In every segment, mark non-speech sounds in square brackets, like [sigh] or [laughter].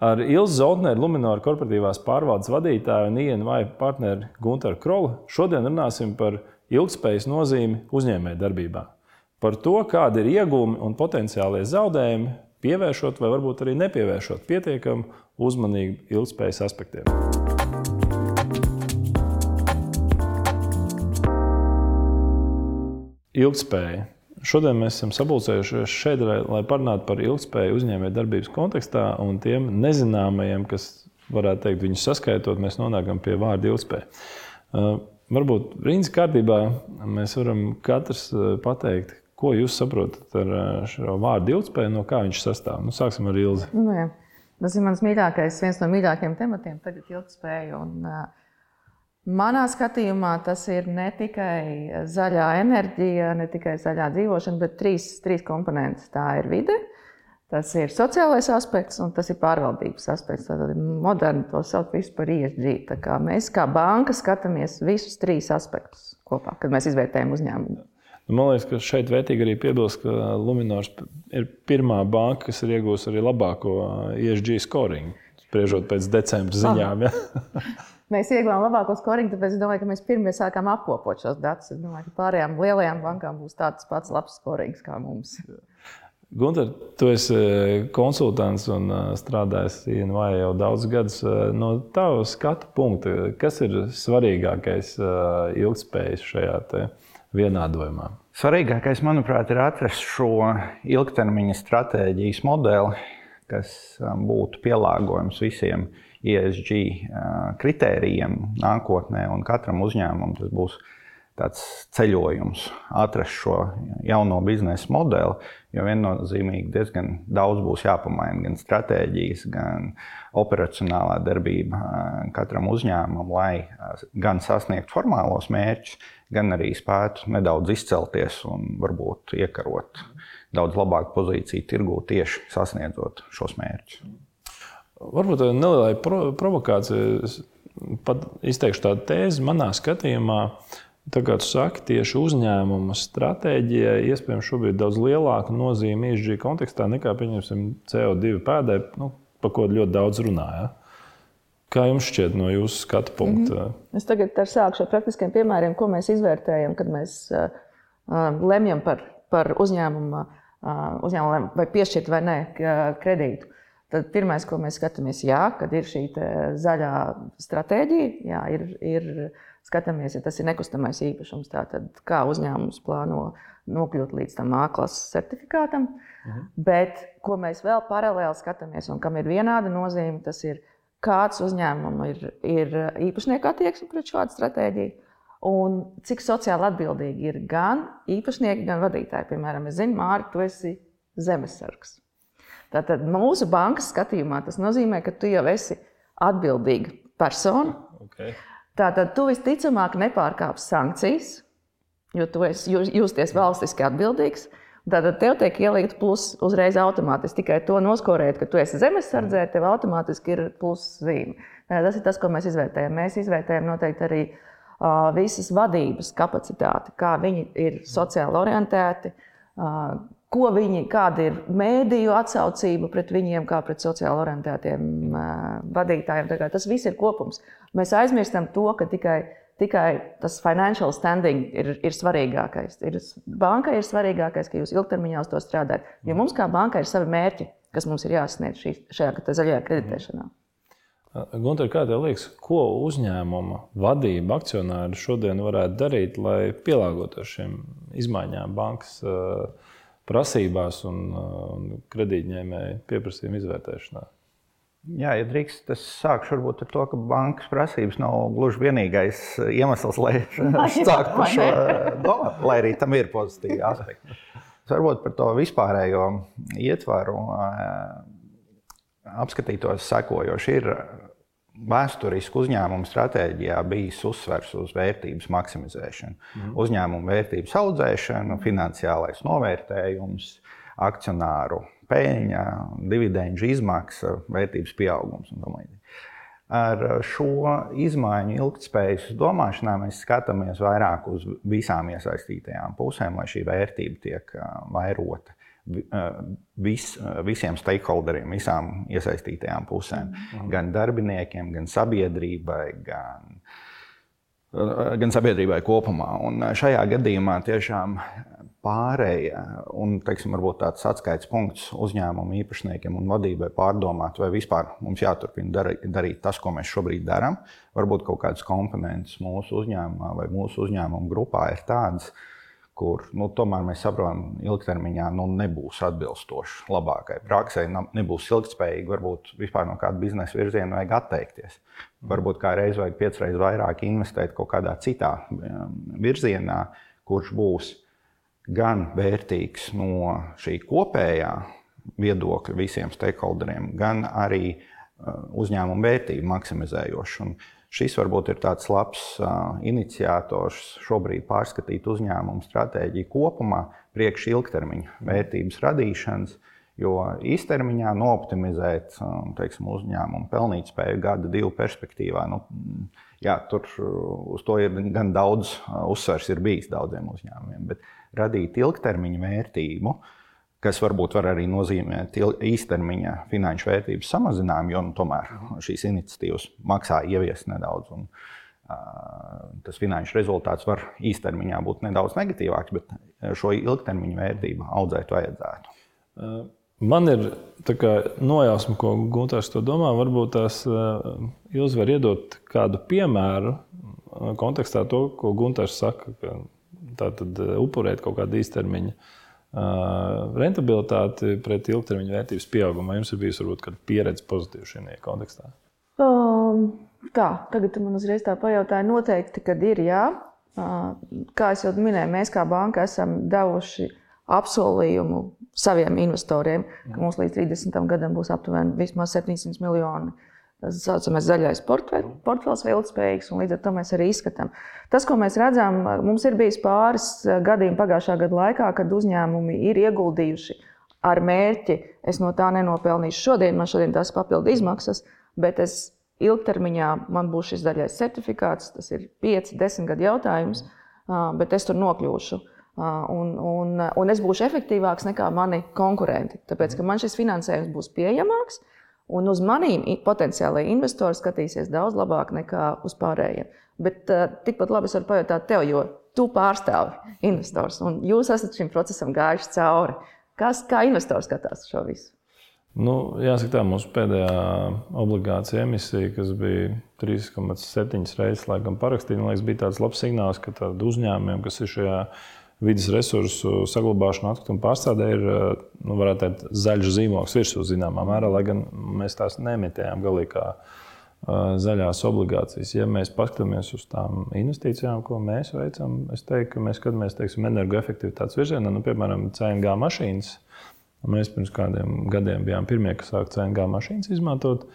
Ar Ilzu Zoltneru, Lunčija korporatīvās pārvaldes vadītāju un INVI partneri Gunteru Krolu šodien runāsim par ilgspējas nozīmi uzņēmējdarbībā. Par to, kādi ir iegūmi un potenciālie zaudējumi, pievēršot vai varbūt arī nepievēršot pietiekamu uzmanību ilgspējas aspektiem. Ilgspēja Šodien mēs esam sapulcējušies šeit, lai, parunātu par ilgspēju uzņēmējdarbības kontekstā un tiem nezināmajiem, kas, varētu teikt, viņus saskaitot, mēs nonākam pie vārda ilgspēja. Uh, varbūt rīnas kārtībā mēs varam katrs uh, pateikt, ko jūs saprotat ar uh, šo vārdu ilgspēju, no kā viņš sastāv. Nu, sāksim ar Ilzi. Nu, jā. Tas ir mans mīļākais, viens no mīļākajiem tematiem, tagad ilgspēja. Un, uh, Manā skatījumā tas ir ne tikai zaļā enerģija, ne tikai zaļā dzīvošana, bet trīs, trīs komponentes. Tā ir vide, tas ir sociālais aspekts un tas ir pārvaldības aspekts. Tad moderni to sauc par ISG. Tā mēs kā banka skatāmies visus trīs aspektus kopā, kad mēs izvērtējam uzņēmumu. Nu, man liekas, ka šeit vērtīgi arī piebilst, ka Luminors ir pirmā banka, kas ir iegūsta arī labāko ISG scoringu, spriežot pēc decembra ziņām. Ja? [laughs] mēs ieguvām labāko skoringu, tāpēc es domāju, ka mēs pirmie sākām apkopot šos datus. Es domāju, ka pārējām lielajām bankām būs tāds pats labs skorings kā mums. Gunter, tu esi e, konsultants un e, strādājis INVA jau daudz gadus. E, no tava skatu punkta, kas ir svarīgākais ilgspējas šajā vienādojumā? Svarīgākais, manuprāt, ir atrast šo ilgtermiņa stratēģijas modeli, kas būtu pielāgojams visiem uh, ESG kritērijiem nākotnē, un katram uzņēmumam tas būs tāds ceļojums, atrast šo jauno biznesa modeli, jo viennozīmīgi diezgan daudz būs jāpamaina gan stratēģijas, gan operacionālā darbība katram uzņēmumam, lai gan sasniegtu formālos mērķus, gan arī spētu nedaudz izcelties un varbūt iekarot daudz labāku pozīciju tirgū tieši sasniedzot šos mērķus. Varbūt nelielai pro provokācijai pat izteikšu tādu tēzi. Manā skatījumā, tā kā tu saki, tieši uzņēmuma stratēģijai iespējams šobrīd daudz lielāka nozīme ISG kontekstā nekā, pieņemsim, CO2 pēdē, nu, par ko ļoti daudz runāja. Kā jums šķiet no jūsu skatu punkta? Mm -hmm. Es tagad sākšu ar praktiskiem piemēriem, ko mēs izvērtējam, kad mēs uh, uh, lemjam par, par uzņēmumu, uh, uzņēmumu vai piešķirt vai nē kredītu. Tad pirmais, ko mēs skatāmies, jā, kad ir šī zaļā stratēģija, jā, ir, ir skatāmies, ja tas ir nekustamais īpašums, tātad kā uzņēmums plāno nokļūt līdz tam A-klases certifikātam. Mhm. Bet ko mēs vēl paralēli skatāmies un kam ir vienāda nozīme, tas ir kāds uzņēmumam ir, ir īpašnieku attieksme pret šādu stratēģiju. Un cik sociāli atbildīgi ir gan īpašnieki, gan vadītāji. Piemēram, es zinu, Mārtiņ, tu esi zemesargs. Tātad mūsu bankas skatījumā tas nozīmē, ka tu jau esi atbildīga persona. Okay. Tātad tu visticamāk nepārkāpsi sankcijas, jo tu esi justies valstiski atbildīgs. Tātad tev tiek ielikt plus uzreiz automātiski. Tikai to noskorēt, ka tu esi zemesardzē, tev automātiski ir plus zīme. Tas ir tas, ko mēs izvērtējam. Mēs izvērtējam noteikti arī uh, visas vadības kapacitāti, kā viņi ir sociāli orientēti, ko viņi, kāda ir mēdīju atsaucība pret viņiem, kā pret sociāli orientētiem vadītājiem. Tas viss ir kopums. Mēs aizmirstam to, ka tikai, tikai tas financial standing ir, ir svarīgākais. Ir, bankai ir svarīgākais, ka jūs ilgtermiņā uz to strādājat. Jo mums kā bankai ir savi mērķi, kas mums ir jāsasniedz šī, šajā zaļajā kreditēšanā. Gunter, kā tev liekas, ko uzņēmuma vadība, akcionāri šodien varētu darīt, lai pielāgotos šīm izmaiņām bankas uh, prasībās un, un kredītņēmēju pieprasījumu izvērtēšanā. Jā, ja drīkst, es sākšu varbūt ar to, ka bankas prasības nav gluži vienīgais iemesls, lai [laughs] [laughs] sāktu par šo domāt, lai arī tam ir pozitīvi aspekti. Es varbūt par to vispārējo ietvaru apskatītos sekojoši. Ir vēsturiski uzņēmuma stratēģijā bijis uzsvers uz vērtības maksimizēšanu. Mm. Uzņēmuma vērtības audzēšanu, finansiālais novērtējums, akcionāru peļņa, dividendžu izmaksa, vērtības pieaugums un tā tālāk. Ar šo izmaiņu ilgspējas domāšanā mēs skatāmies vairāk uz visām iesaistītajām pusēm, lai šī vērtība tiek vairota vis, visiem stakeholderiem, visām iesaistītajām pusēm. Mhm. Gan darbiniekiem, gan sabiedrībai, gan, gan sabiedrībai kopumā. Un šajā gadījumā tiešām pārēja un teiksim, tāds atskaites punkts uzņēmumu īpašniekiem un vadībai pārdomāt, vai vispār mums jāturpina darīt, darīt tas, ko mēs šobrīd darām. Varbūt kaut kādas komponentes mūsu uzņēmumā vai mūsu uzņēmuma grupā ir tādas, kur nu, tomēr mēs saprotam, ka ilgtermiņā nu, nebūs atbilstoši labākai praksē, nebūs ilgspējīgi. Varbūt vispār no kāda biznesa virziena vajag atteikties. Varbūt kā reiz vajag piecreiz vairāk investēt kaut kādā citā um, virzienā, kurš būs gan vērtīgs no šī kopējā viedokļa visiem stakeholderiem, gan arī uh, uzņēmuma vērtību maksimizējošs. Šis varbūt ir tāds labs uh, iniciators šobrīd pārskatīt uzņēmumu stratēģiju kopumā, priekš ilgtermiņa vērtības radīšanas. Jo īstermiņā nooptimizēt uh, teiksim, uzņēmumu pelnītspēju gada, divu perspektīvā, nu, jā, tur uz to ir gan daudz uzsvers ir bijis daudziem uzņēmumiem. Bet radīt ilgtermiņa vērtību, kas varbūt var arī nozīmēt īstermiņa finanšu vērtības samazinājumu, jo nu, tomēr šīs iniciatīvas maksā ieviest nedaudz. Un, tas finanšu rezultāts var īstermiņā būt nedaudz negatīvāks, bet šo ilgtermiņa vērtību audzēt vajadzētu. Man ir nojausma, ko Gunārs to domā. Varbūt tās jūs varat iedot kādu piemēru kontekstā to, ko Gunārs saka, ka tātad eh, upurēt kaut kādu īstermiņa uh, rentabilitāti pret ilgtermiņa vērtības pieaugumu. Vai jums ir bijusi varbūt kāda pieredze pozitīva šajā kontekstā? Um, tā, tagad man uzreiz tā pajautāja. Noteikti, kad ir jā. Uh, kā jau minēju, mēs kā banka esam devuši apsolījumu saviem investoriem, ka mums līdz 30. gadam būs aptuveni 700 miljoni tas saucamais zaļais portfels, vēl ilgspējīgs, un līdz ar to mēs arī izskatām. Tas, ko mēs redzam, mums ir bijis pāris eh, gadījumi pagājušā gada laikā, kad uzņēmumi ir ieguldījuši ar mērķi, es no tā nenopelnīšu šodien, man šodien tas papildu izmaksas, bet es ilgtermiņā man būs šis zaļais certifikāts, tas ir 5, 10 gadu jautājums, bet es tur nokļūšu. Un, un, un es būšu efektīvāks nekā mani konkurenti. Tāpēc, ka man šis finansējums būs pieejamāks, Un uz maniem potenciālajiem investoriem skatīsies daudz labāk nekā uz pārējiem. Bet uh, tikpat labi es varu pajautāt tev, jo tu pārstāvi investors un jūs esat šim procesam gājuši cauri. Kas, kā investors skatās šo visu? Nu, jāsaka, tā mūsu pēdējā obligācija emisija, kas bija 3,7 reizes parakstīta, liekas, bija tāds labs signāls, ka uzņēmumiem, kas ir šajā vidas resursu saglabāšana, atkrituma pārstrādē ir eh, nu, teikt, zaļš zīmogs virsū zināmā mērā, lai gan mēs tās nemitējām galīgi kā uh, zaļās obligācijas. Ja mēs paskatāmies uz tām investīcijām, ko mēs veicam, es teiktu, ka mēs skatāmies teiksim, energoefektivitātes virzienā, nu, piemēram, CNG mašīnas. Mēs pirms kādiem gadiem bijām pirmie, kas sāka CNG mašīnas izmantot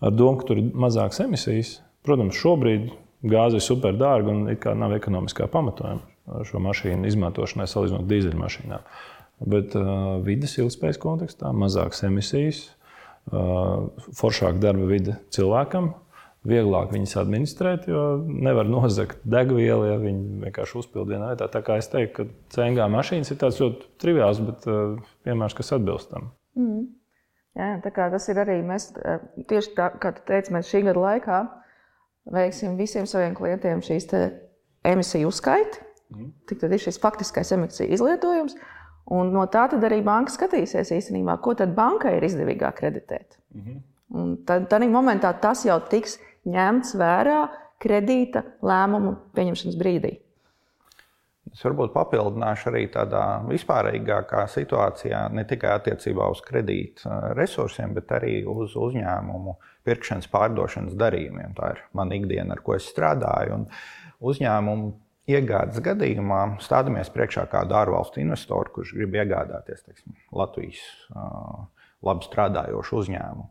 ar domu, ka tur ir mazākas emisijas. Protams, šobrīd gāze ir super dārga un nav ekonomiskā pamatojuma šo mašīnu izmantošanai salīdzinot dīzeļmašīnām. Bet uh, vidas ilgspējas kontekstā mazākas emisijas, uh, foršāka darba vide cilvēkam, vieglāk viņas administrēt, jo nevar nozagt degvielu, ja viņi vienkārši uzpild vienā vietā. Tā kā es teiktu, ka CNG mašīnas ir tāds ļoti triviāls, bet uh, piemērs, kas atbilst tam. Mm. Jā, tā kā tas ir arī mēs, tieši tā, kā tu teici, mēs šī gada laikā veiksim visiem saviem klientiem šīs emisiju uzskaiti Tik tad ir šis faktiskais emisiju izlietojums. Un no tā arī banka skatīsies īstenībā, ko tad bankai ir izdevīgāk kreditēt. Mm -hmm. Un tad, tad momentā tas jau tiks ņemts vērā kredīta lēmumu pieņemšanas brīdī. Es varbūt papildināšu arī tādā vispārīgākā situācijā, ne tikai attiecībā uz kredīta resursiem, bet arī uz uzņēmumu pirkšanas, pārdošanas darījumiem. Tā ir mana ikdiena, ar ko es strādāju. Un uzņēmumu iegādes gadījumā stādamies priekšā kādu ārvalstu investoru, kurš grib iegādāties teiksim, Latvijas uh, labi strādājošu uzņēmumu.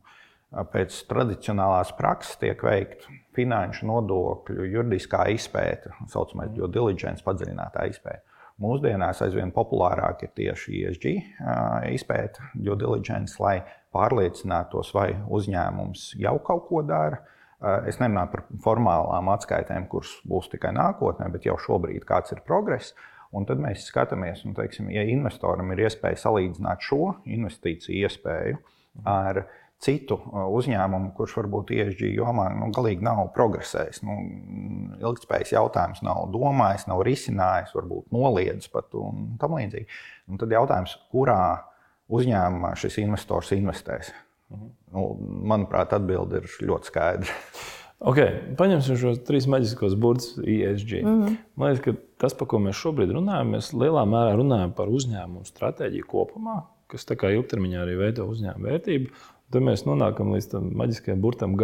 Pēc tradicionālās prakses tiek veikta finanšu nodokļu, juridiskā izpēta, tā saucamā due diligence, padziļinātā izpēta. Mūsdienās aizvien populārāk ir tieši ESG izpēta, due diligence, lai pārliecinātos, vai uzņēmums jau kaut ko dara, Eh, es nerunāju par formālām atskaitēm, kuras būs tikai nākotnē, bet jau šobrīd kāds ir progress. Un tad mēs skatāmies, un, teiksim, ja investoram ir iespēja salīdzināt šo investīciju iespēju ar citu uzņēmumu, kurš varbūt ESG jomā nu, galīgi nav progresējis. Nu, ilgspējas jautājums nav domājis, nav risinājis, varbūt noliedzis pat un tam līdzīgi. Un tad jautājums, kurā uzņēmumā šis investors investēs? Nu, manuprāt, atbilde ir ļoti skaidra. Okay, paņemsim šos trīs maģiskos burtus ESG. Mm -hmm. Man liekas, ka tas, par ko mēs šobrīd runājam, mēs lielā mērā runājam par uzņēmumu stratēģiju kopumā, kas ilgtermiņā arī veido uzņēmuma vērtību. Tad mēs nonākam līdz tam maģiskajam burtam G.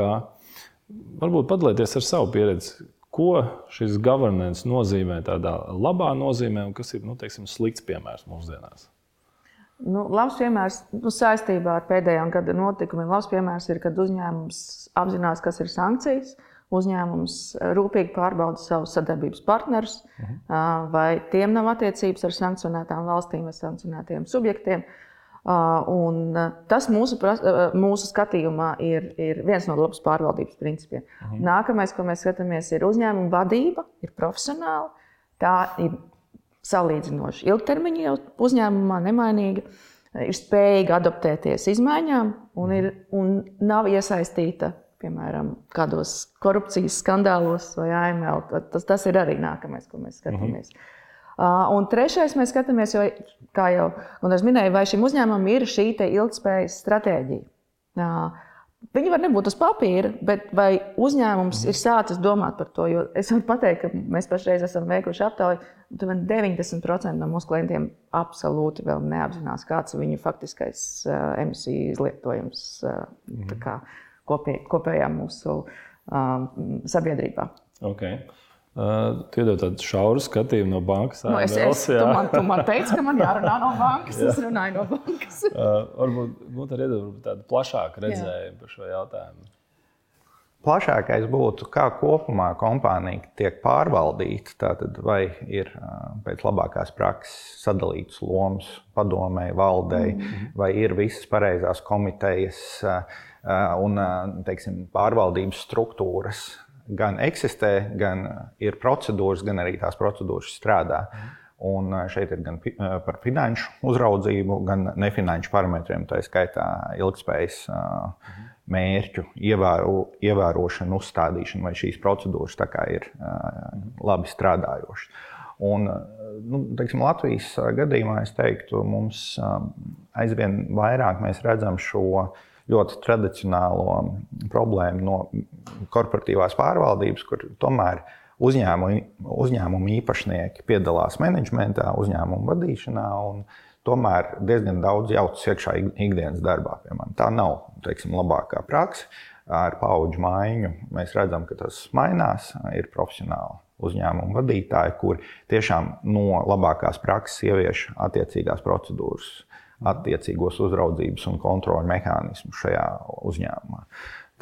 Varbūt padalieties ar savu pieredzi, ko šis governance nozīmē tādā labā nozīmē un kas ir nu, teiksim, slikts piemērs mūsdienās. Nu, labs piemērs nu, saistībā ar pēdējā gada notikumiem. Labs piemērs ir, kad uzņēmums apzinās, kas ir sankcijas. Uzņēmums rūpīgi pārbauda savus sadarbības partnerus, mhm. vai tiem nav attiecības ar sankcionētām valstīm vai sankcionētiem subjektiem. Un tas mūsu, mūsu skatījumā ir, ir viens no labas pārvaldības principiem. Mhm. Nākamais, ko mēs skatāmies, ir uzņēmuma vadība, ir profesionāla. Tā ir salīdzinoši ilgtermiņā jau uzņēmumā nemainīga, ir spējīga adaptēties izmaiņām un, ir, un nav iesaistīta, piemēram, kādos korupcijas skandālos vai AML. Tas, tas ir arī nākamais, ko mēs skatāmies. Mm -hmm. Uh, un trešais, mēs skatāmies, jo, kā jau minēju, vai šim uzņēmumam ir šī ilgspējas stratēģija. Uh, Viņi var nebūt uz papīra, bet vai uzņēmums ir sācis domāt par to? Jo es varu pateikt, ka mēs pašreiz esam veikuši aptauju, un 90% no mūsu klientiem absolūti vēl neapzinās, kāds ir viņu faktiskais uh, emisiju izlietojums uh, kā, kopie, kopējā mūsu uh, sabiedrībā. Okay. Uh, tu iedod tādu šauru skatījumu no bankas. Nu, es, tu, man, tu man teici, ka man jārunā no bankas. [laughs] es runāju no bankas. uh, varbūt ir iedod tādu plašāku redzējumu par šo jautājumu. Plašākais būtu, kā kopumā kompānija tiek pārvaldīta. Tātad, vai ir pēc labākās prakses sadalītas lomas padomē, valdei, mm -hmm. vai ir visas pareizās komitejas un teiksim, pārvaldības struktūras gan eksistē, gan ir procedūras, gan arī tās procedūras strādā. Un šeit ir gan par finanšu uzraudzību, gan nefinanšu parametriem, tā skaitā ilgspējas mērķu ievēro, ievērošanu, uzstādīšanu, vai šīs procedūras ir labi strādājošas. Un, nu, teiksim, Latvijas gadījumā es teiktu, mums aizvien vairāk mēs redzam šo uh, ļoti tradicionālo problēmu no korporatīvās pārvaldības, kur tomēr uzņēmumu, uzņēmumu īpašnieki piedalās menedžmentā, uzņēmumu vadīšanā. Tomēr diezgan daudz jaucas iekšā ikdienas darbā. Piemēram. Tā nav teiksim, labākā praksa. Ar paudžu maiņu mēs redzam, ka tas mainās. Ir profesionāli uzņēmumu vadītāji, kuri tiešām no labākās prakses ievieš attiecīgās procedūras attiecīgos uzraudzības un kontroļu mehānismus šajā uzņēmumā.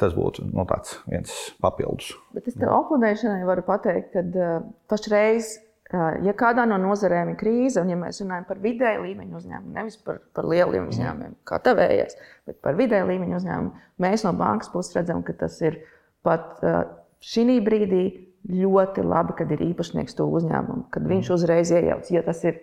Tas būtu nu, viens papildus. Bet es tev oponēšanai varu pateikt, ka uh, pašreiz, uh, ja kādā no nozarēm ir krīze, un ja mēs runājam par vidēju līmeņu uzņēmumu, nevis par, par lieliem uzņēmumiem, kā tavējais, bet par vidēju līmeņu uzņēmumu, mēs no bankas puses redzam, ka tas ir pat uh, šī brīdī ļoti labi, kad ir īpašnieks to uzņēmumu, kad viņš uzreiz iejaucas. Ja tas ir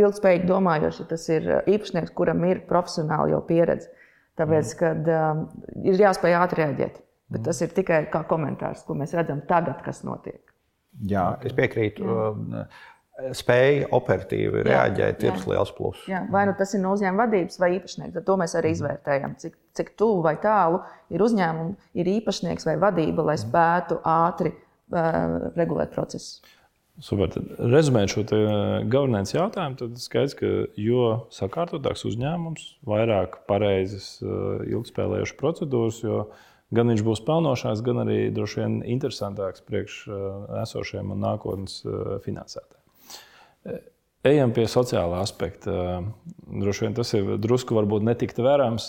ilgspējīgi domājoši, ja tas ir uh, īpašnieks, kuram ir profesionāli jau pieredze. Tāpēc, mm. kad um, ir jāspēj ātri rēģēt. Bet mm. tas ir tikai kā komentārs, ko mēs redzam tagad, kas notiek. Jā, es piekrītu. Jā. Um, spēja operatīvi jā, reaģēt jā. ir liels pluss. Vai nu tas ir no uzņēmuma vadības vai īpašnieks, tad to mēs arī mm. izvērtējam. Cik, cik tuvu vai tālu ir uzņēmums, ir īpašnieks vai vadība, lai spētu ātri uh, regulēt procesus. Super. Tad, rezumējot šo eh, governance jautājumu, tad skaidrs, ka jo sakārtotāks uzņēmums, vairāk pareizas, eh, ilgspēlējušas procedūras, jo gan viņš būs pelnošāks, gan arī droši vien interesantāks priekš eh, esošiem un nākotnes finansētājiem. Ejam pie sociālā aspekta. Droši vien tas ir drusku varbūt netikt vērams.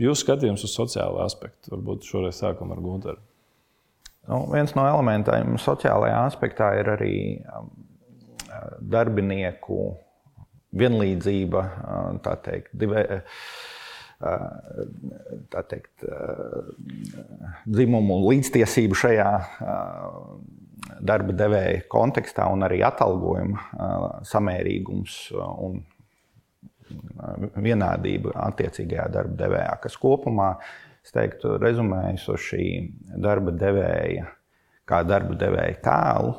Jūsu skatījums uz sociālo aspektu varbūt šoreiz sākam ar Gunteru. Nu, viens no elementiem sociālajā aspektā ir arī um, darbinieku vienlīdzība, uh, tā teikt, divi, uh, tā teikt, uh, dzimumu līdztiesību šajā darba devēja kontekstā un arī atalgojuma samērīgums un vienādība attiecīgajā darba devējā, kas kopumā, es teiktu, rezumējas uz šī darba devēja, kā darba devēja tēlu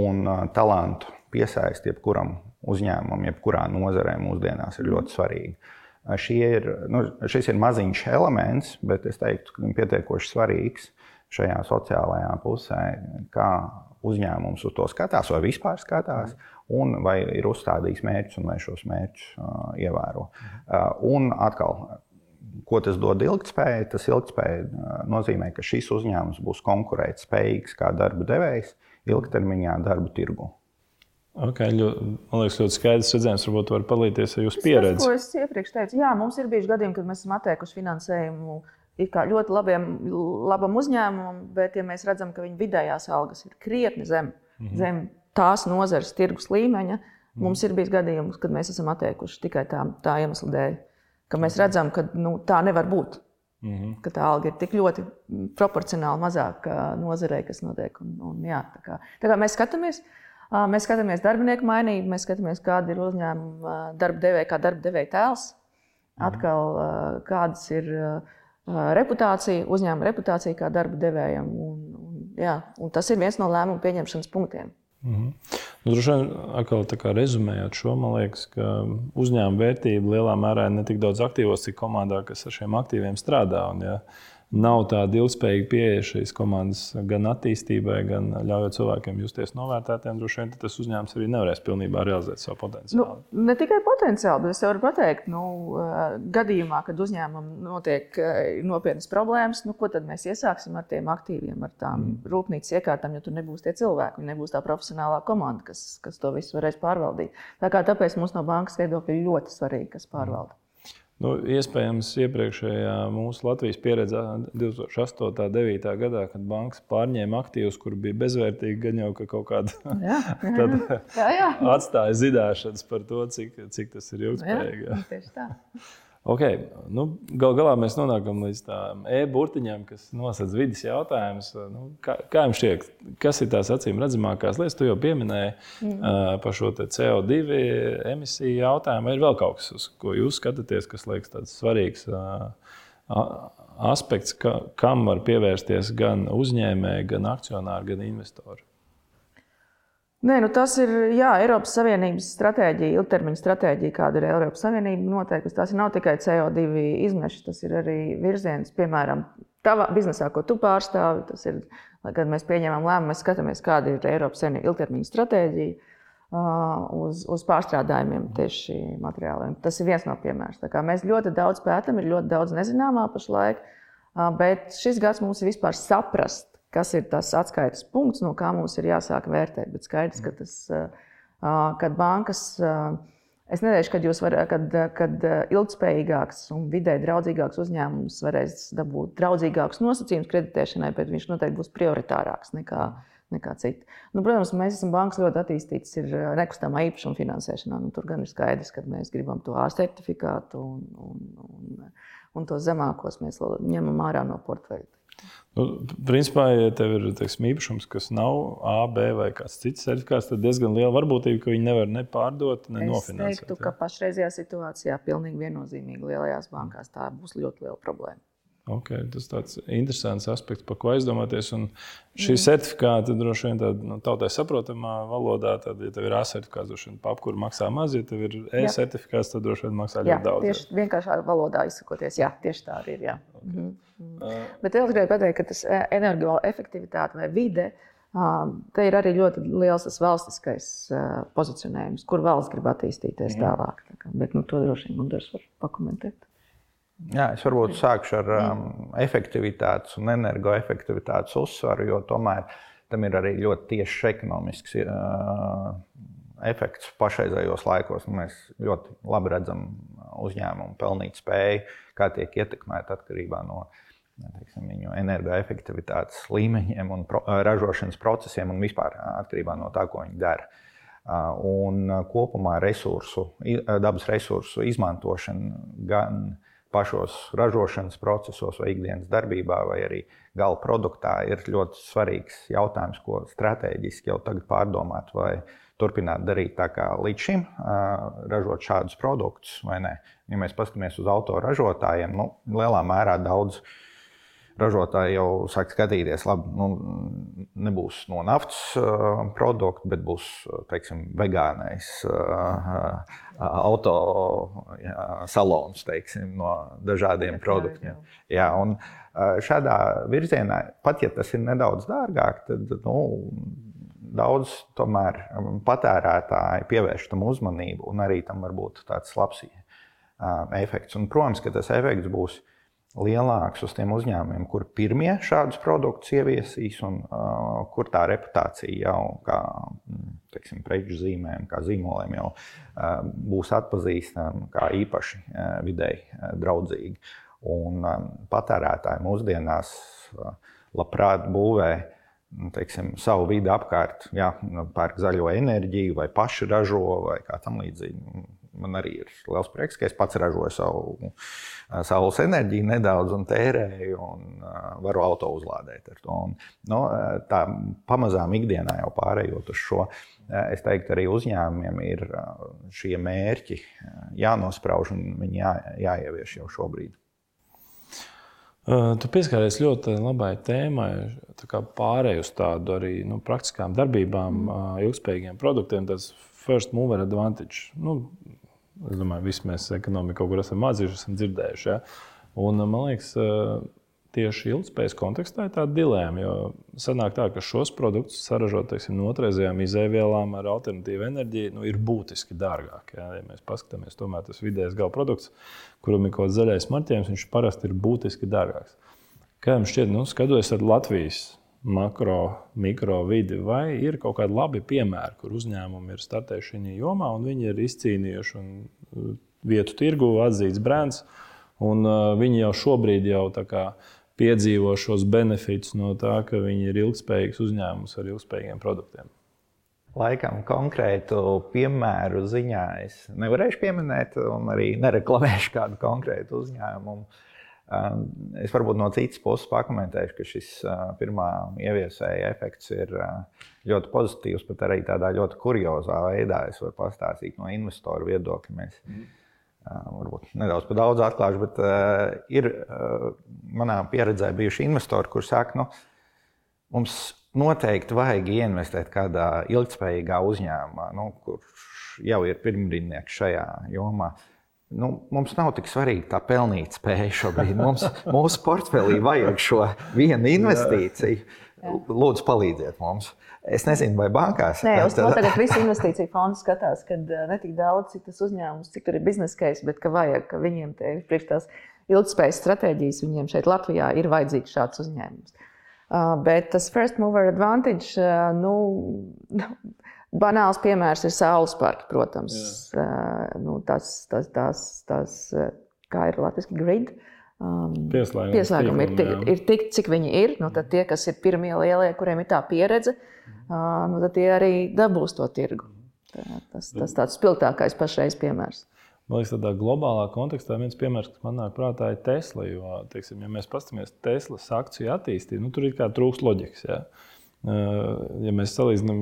un talantu piesaisti jebkuram uzņēmumam, jebkurā nozarē mūsdienās ir ļoti svarīgi. Ir, nu, šis ir maziņš elements, bet es teiktu, ka pietiekoši svarīgs šajā sociālajā pusē, kā uzņēmums uz to skatās, vai vispār skatās, un vai ir uzstādījis mērķus, un vai šos mērķus uh, ievēro. Uh, un atkal, ko tas dod ilgspējai? Tas ilgspēja nozīmē, ka šis uzņēmums būs konkurētspējīgs kā darba devējs ilgtermiņā darba tirgu. Okay, ļoti, man liekas, ļoti skaidrs redzējums. Varbūt var palīdzēt ar jūsu pieredzi. Tas, ko es iepriekš teicu, jā, mums ir bijuši gadījumi, kad mēs esam atteikuši finansējumu ļoti labiem, labam uzņēmumam, bet ja mēs redzam, ka viņa vidējās algas ir krietni zem, mm -hmm. zem tās nozares tirgus līmeņa, mm -hmm. mums ir bijis gadījums, kad mēs esam atteikuši tikai tā, tā iemesla dēļ, ka mēs redzam, ka nu, tā nevar būt. Mm -hmm. Ka tā alga ir tik ļoti proporcionāli mazāka nozarei, kas notiek. Un, un, jā, tā kā, tā kā mēs skatāmies, Mēs skatāmies darbinieku mainību, mēs skatāmies, kāda ir uzņēmuma darba devēja, kā darba devēja tēls, mhm. atkal kādas ir reputācija, uzņēmuma reputācija kā darba devējam. Un, un, jā, un tas ir viens no lēmumu pieņemšanas punktiem. -hmm. nu, Droši vien, atkal rezumējot šo, man liekas, ka uzņēmuma vērtība lielā mērā ir ne tik daudz aktīvos, cik komandā, kas ar šiem aktīviem strādā. Un, ja, nav tāda ilgspējīga pieeja šīs komandas gan attīstībai, gan ļaujot cilvēkiem justies novērtētiem. Droši vien tas uzņēmums arī nevarēs pilnībā realizēt savu potenciālu. Nu, ne tikai potenciāli, bet es varu pateikt, nu, gadījumā, kad uzņēmumam notiek nopietnas problēmas, nu, ko tad mēs iesāksim ar tiem aktīviem, ar tām mm. rūpnīcas iekārtām, jo tur nebūs tie cilvēki, nebūs tā profesionālā komanda, kas, kas to visu varēs pārvaldīt. Tā kā tāpēc mums no bankas viedokļa ir ļoti svarīgi, kas pārvalda. Nu, iespējams, iepriekšējā mūsu Latvijas pieredzē, 2008. un 2009. gadā, kad bankas pārņēma aktīvus, kur bija bezvērtīgi, gan jau ka kaut kāda [laughs] [laughs] atstāja zināšanas par to, cik, cik tas ir ilgspējīgi. Jā, tieši tā. [laughs] Okay. Nu, Galu galā mēs nonākam līdz tādam e-burtiņam, kas nosacīs vidas jautājumus. Nu, kā, kā jums šķiet, kas ir tās acīm redzamākās lietas? Jūs jau pieminējāt mm. uh, par šo CO2 emisiju jautājumu. Vai ir vēl kaut kas, uz ko jūs skatāties, kas liekas tāds svarīgs uh, aspekts, ka, kam var pievērsties gan uzņēmēji, gan akcionāri, gan investori? Nē, nu tas ir jā, Eiropas Savienības stratēģija, ilgtermiņa stratēģija, kāda ir Eiropas Savienība noteikusi. Tas nav tikai CO2 izmeši, tas ir arī virziens, piemēram, tavā biznesā, ko tu pārstāvi. Tas ir, kad mēs pieņemam lēmumu, mēs skatāmies, kāda ir Eiropas Savienības ilgtermiņa stratēģija uz, uz pārstrādājumiem tieši materiāliem. Tas ir viens no piemēriem. Mēs ļoti daudz pētām, ir ļoti daudz nezināmā pašlaik, bet šis gads mums ir vispār saprast kas ir tas atskaites punkts, no kā mums ir jāsāk vērtēt. Bet skaidrs, ka tas, kad bankas, es nedomāju, kad varat, kad, kad ilgspējīgāks un vidē draudzīgāks uzņēmums varēs dabūt draudzīgākus nosacījumus kreditēšanai, bet viņš noteikti būs prioritārāks nekā. Nekā cita. Nu, protams, mēs esam bankas ļoti attīstītas nekustamā īpašuma finansēšanā. Nu, tur gan ir skaidrs, ka mēs gribam to A certifikātu un, un, un, un tos zemākos mēs ņemam ārā no portfeļa. Nu, principā, ja tev ir teiksim, īpašums, kas nav A, B vai kāds cits certifikāts, tad diezgan liela varbūtība, ka viņi nevar ne pārdot, ne es nofinansēt. Es teiktu, ja? ka pašreizajā situācijā pilnīgi viennozīmīgi lielajās bankās tā būs ļoti liela problēma. Okay, tas ir tāds interesants aspekts, par ko aizdomāties. Un šī mm. certifikāta droši vien tādā nu, tautai saprotamā valodā, tad, ja tev ir A certifikāts, droši vien papkura maksā maz, ja tev ir E jā. certifikāts, tad droši vien maksā jā, ļoti daudz. Tieši vienkāršā valodā izsakoties, jā, tieši tā arī ir. Jā. Okay. Mm uh, Bet es gribēju pateikt, ka tas e, energoefektivitāte vai vide. Te ir arī ļoti liels tas valstiskais pozicionējums, kur valsts grib attīstīties mm. tālāk. Tā kā, bet nu, to droši vien Gunārs var pakomentēt. Jā, es varbūt sākšu ar um, efektivitātes un energoefektivitātes uzsvaru, jo tomēr tam ir arī ļoti tiešs ekonomisks uh, efekts pašreizējos laikos. Mēs ļoti labi redzam uzņēmumu pelnīt spēju, kā tiek ietekmēta atkarībā no teiksim, viņu energoefektivitātes līmeņiem un pro, ražošanas procesiem un vispār atkarībā no tā, ko viņi dara. Un kopumā resursu, dabas resursu izmantošana gan uh, pašos ražošanas procesos, vai ikdienas darbībā, vai arī gala produktā, ir ļoti svarīgs jautājums, ko strateģiski jau tagad pārdomāt, vai turpināt darīt tā kā līdz šim, ražot šādus produktus vai nē. Ja mēs paskatāmies uz autoražotājiem, nu, lielā mērā daudz ražotāji jau sāk skatīties, labi, nu, nebūs no naftas uh, produkta, bet būs teiksim, vegānais uh, auto jā, salons teiksim, no dažādiem jā, produktiem. Jā, un, uh, šādā virzienā, pat ja tas ir nedaudz dārgāk, tad nu, daudz tomēr patērētāji pievērš tam uzmanību, un arī tam var būt tāds labs efekts. Un, protams, ka tas efekts būs lielāks uz tiem uzņēmumiem, kur pirmie šādus produktus ieviesīs, un uh, kur tā reputācija jau kā mm, teiksim, preču zīmēm, kā zīmoliem jau uh, būs atpazīstama kā īpaši uh, vidēji uh, draudzīga. Un um, patērētāji mūsdienās uh, labprāt būvē nu, teiksim, savu vidi apkārt, jā, pērk zaļo enerģiju, vai paši ražo, vai kā tam līdzīgi man arī ir liels prieks, ka es pats ražoju savu saules enerģiju nedaudz un tērēju, un varu auto uzlādēt ar to. Un, nu, tā pamazām ikdienā jau pārējot uz šo, es teiktu, arī uzņēmumiem ir šie mērķi jānosprauž un viņi jā, jāievieš jau šobrīd. Tu pieskāries ļoti labai tēmai, pārējai uz tādu arī nu, praktiskām darbībām, mm. ilgspējīgiem produktiem. Tas first mover advantage. Nu, Es domāju, visi mēs ekonomikā kaut kur esam mācījušies, esam dzirdējuši. Ja? Un, man liekas, tieši ilgspējas kontekstā ir tāda dilēma. Jo sanāk tā, ka šos produktus saražot teiksim, no otrreizējām izēvielām ar alternatīvu enerģiju nu, ir būtiski dārgāk. Ja? ja mēs paskatāmies, tomēr tas vidējais gala produkts, kuram ir kaut kāds zaļais marķējums, viņš parasti ir būtiski dārgāks. Kā jums šķiet, nu, skatoties ar Latvijas makro, mikro vidi, vai ir kaut kādi labi piemēri, kur uzņēmumi ir startējuši šajā jomā un viņi ir izcīnījuši uh, vietu tirgu, atzīts brands, un uh, viņi jau šobrīd jau piedzīvo šos benefitus no tā, ka viņi ir ilgspējīgs uzņēmums ar ilgspējīgiem produktiem. Laikam konkrētu piemēru ziņā es nevarēšu pieminēt, un arī nereklamēšu kādu konkrētu uzņēmumu. Uh, es varbūt no citas puses pakomentēšu, ka šis pirmā ieviesēja efekts ir ļoti pozitīvs, pat arī tādā ļoti kuriozā veidā. Es varu pastāstīt no investoru viedokļa. Mēs mm. varbūt nedaudz par daudz atklāšu, bet ir manā pieredzē bijuši investori, kuriem saka, nu, mums noteikti vajag ieinvestēt kādā ilgspējīgā uzņēmumā, nu, kurš jau ir pirmrindnieks šajā jomā. Uh, Nu, mums nav tik svarīga tā pelnīt spēja šobrīd. Mums, mūsu portfelī vajag šo vienu investīciju. Lūdzu, palīdziet mums. Es nezinu, vai bankās. Nē, uz to tagad visi investīciju fondi skatās, ka ne tik daudz, cik tas uzņēmums, cik tur ir biznesa case, bet ka vajag, ka viņiem te ir priekš tās ilgspējas stratēģijas, viņiem šeit Latvijā ir vajadzīgs šāds uzņēmums. Uh, bet tas first mover advantage, uh, nu, [laughs] Banāls piemērs ir saules parki, protams. Uh, nu, tas, tas, tas, tas, kā ir latviešu grid. Um, Pieslēgumi, pieslēgumi ir, tik, ir tik, cik viņi ir. Nu, tad tie, kas ir pirmie lielie, kuriem ir tā pieredze, uh, nu, tad tie arī dabūs to tirgu. Tā, tas tas tāds spilgtākais pašreiz piemērs. Man liekas, tādā globālā kontekstā viens piemērs, kas man nāk prātā, ir Tesla. Jo, teiksim, ja mēs paskatāmies Teslas akciju attīstību, nu, tur ir kā trūks loģikas. Ja? Ja mēs salīdzinām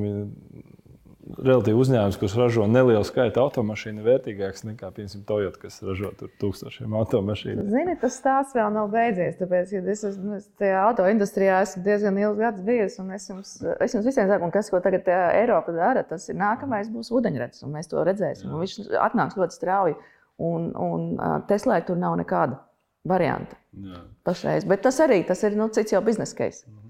relatīvi uzņēmums, kurš ražo nelielu skaitu automašīnu, vērtīgāks nekā, piemēram, Toyota, kas ražo tūkstošiem automašīnu. Zini, tas stāsts vēl nav beidzies. Tāpēc, ja es esmu tajā autoindustrijā, esmu diezgan ilgs gads bijis, un es jums, es jums visiem saku, kas, ko tagad Eiropa dara, tas ir nākamais būs ūdeņrads, un mēs to redzēsim. Viņš atnāks ļoti strauji, un, un Teslai tur nav nekāda varianta Jā. pašreiz. Bet tas arī tas ir nu, cits jau biznesa case. -hmm.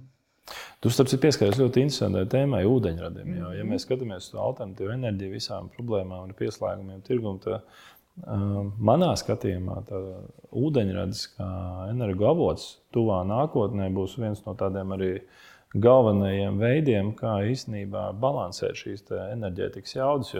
Tu starp citu pieskaries ļoti interesantai tēmai, ūdeņradim. Jo, ja mēs skatāmies uz alternatīvu enerģiju, visām problēmām un pieslēgumiem tirgumam, tad uh, manā skatījumā ūdeņradis kā energoavots tuvā nākotnē būs viens no tādiem arī galvenajiem veidiem, kā īstenībā balansēt šīs enerģētikas jaudas.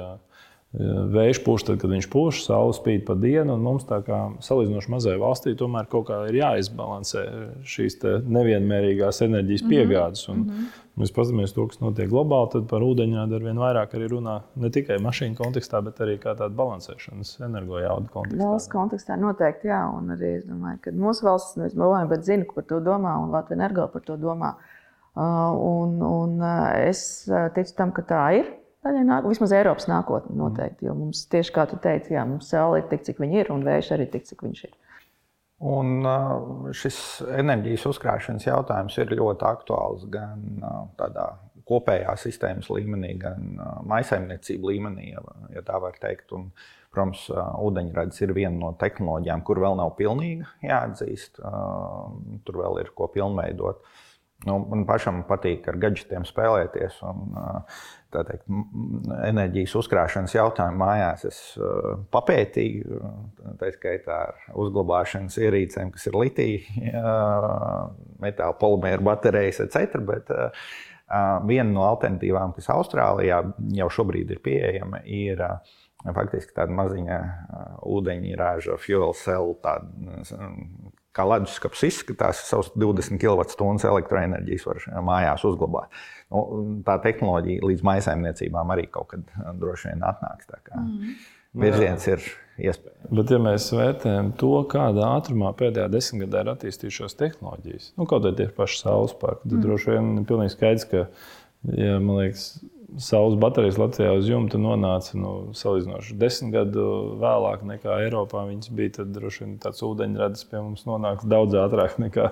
Vējš pūš tad, kad viņš pūš, saule spīd pa dienu, un mums tā kā salīdzinoši mazai valstī tomēr kaut kā ir jāizbalansē šīs nevienmērīgās enerģijas mhm. piegādes. Un, mm -hmm. Mēs paskatāmies to, kas notiek globāli, tad par ūdeņrādu ar vien vairāk arī runā ne tikai mašīnu kontekstā, bet arī kā tāda balansēšanas energojauda kontekstā. Valsts kontekstā noteikti, jā, un arī es domāju, ka mūsu valsts, mēs domājam, bet zinu, par to domā, un Latvija energo par to domā. Uh, un, un es ticu tam, ka tā ir. Daļai nāk, vismaz Eiropas nākotnē noteikti. Jo mums tieši kā tu teici, jā, mums saule ir tik, cik viņa ir, un vējš arī tik, cik viņš ir. Un šis enerģijas uzkrāšanas jautājums ir ļoti aktuāls gan tādā kopējā sistēmas līmenī, gan maisaimniecību līmenī, ja tā var teikt. Un, protams, ūdeņrads ir viena no tehnoloģijām, kur vēl nav pilnīgi jāatzīst. Tur vēl ir ko pilnveidot. Nu, man pašam patīk ar gadgetiem spēlēties. Un, teikt, enerģijas uzkrāšanas jautājumu mājās es papētīju. Tā skaitā ar uzglabāšanas ierīcēm, kas ir litija, metāla polimēra baterijas, etc. Bet, viena no alternatīvām, kas Austrālijā jau šobrīd ir pieejama, ir faktiski tāda maziņa ūdeņrāža fuel cell, tāda kā leduskapis izskatās, savus 20 kWh elektroenerģijas var mājās uzglabāt. Nu, tā tehnoloģija līdz maisaimniecībām arī kaut kad droši vien atnāks. Mm. Virziens ir iespējams. Bet, ja mēs vērtējam to, kādā ātrumā pēdējā desmitgadē ir attīstījušās tehnoloģijas, nu, kaut arī tie paši saules parki, tad mm. droši vien ir pilnīgi skaidrs, ka, ja, man liekas, saules baterijas Latvijā uz jumta nonāca nu, salīdzinoši desmit gadu vēlāk nekā Eiropā. Viņas bija tad droši vien tāds ūdeņradis pie mums nonāks daudz ātrāk nekā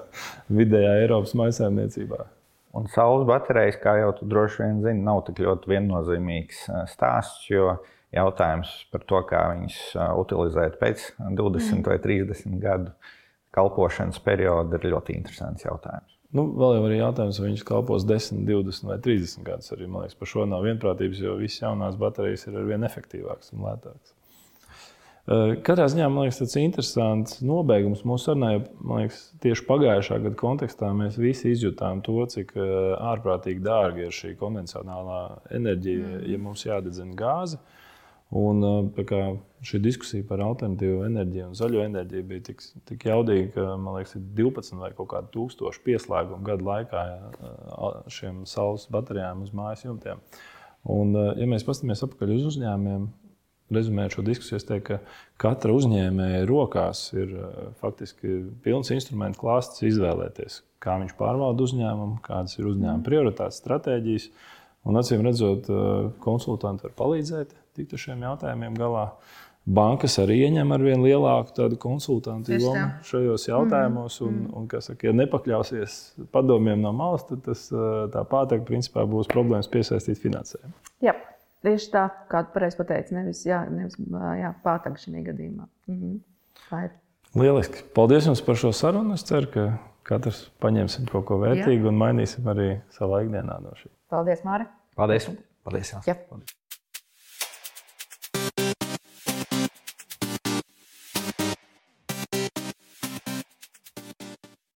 vidējā Eiropas maisēmniecībā. Un saules baterijas, kā jau tu droši vien zini, nav tik ļoti viennozīmīgs stāsts, jo jautājums par to, kā viņas utilizēt pēc 20 mm. vai 30 gadu kalpošanas perioda, ir ļoti interesants jautājums. Nu, vēl jau ir jautājums, vai viņš kalpos 10, 20 vai 30 gadus. Arī man liekas, par šo nav vienprātības, jo visas jaunās baterijas ir arvien efektīvākas un lētākas. Eh, katrā ziņā man liekas, tas ir interesants nobeigums mūsu sarunai. Man liekas, tieši pagājušā gada kontekstā mēs visi izjutām to, cik eh, ārprātīgi dārga ir šī konvencionālā enerģija, mm. ja mums jādedzina gāze. Uh, Un, kā, šī diskusija par alternatīvu enerģiju un zaļo enerģiju bija tik, tik jaudīga, ka man liekas, ir 12 vai kaut kādi tūkstoši pieslēgumu gadu laikā šiem saules baterijām uz mājas jumtiem. Un, ja mēs paskatāmies atpakaļ uz uzņēmumiem, rezumējot šo diskusiju, es teiktu, ka katra uzņēmēja rokās ir faktiski pilns instrumentu klāsts izvēlēties, kā viņš pārvalda uzņēmumu, kādas ir uzņēmuma prioritātes, stratēģijas. Un, acīm redzot, konsultanti var palīdzēt tikt ar šiem jautājumiem galā. Bankas arī ieņem ar vien lielāku konsultantu lomu šajos jautājumos. Mm. Un, mm. un, saka, ja nepakļausies padomiem no malas, tad tas, tā pātaka principā būs problēmas piesaistīt finansējumu. Jā, tieši tā, kā tu pareizi pateici, nevis, jā, nevis jā, pātaka šajā gadījumā. Mm -hmm. Lieliski. Paldies jums par šo sarunu. Es ceru, ka katrs paņemsim kaut ko vērtīgu jā. un mainīsim arī savā ikdienā no šī. Paldies, Mārija! Paldies! Paldies! Jā. Jā. Paldies.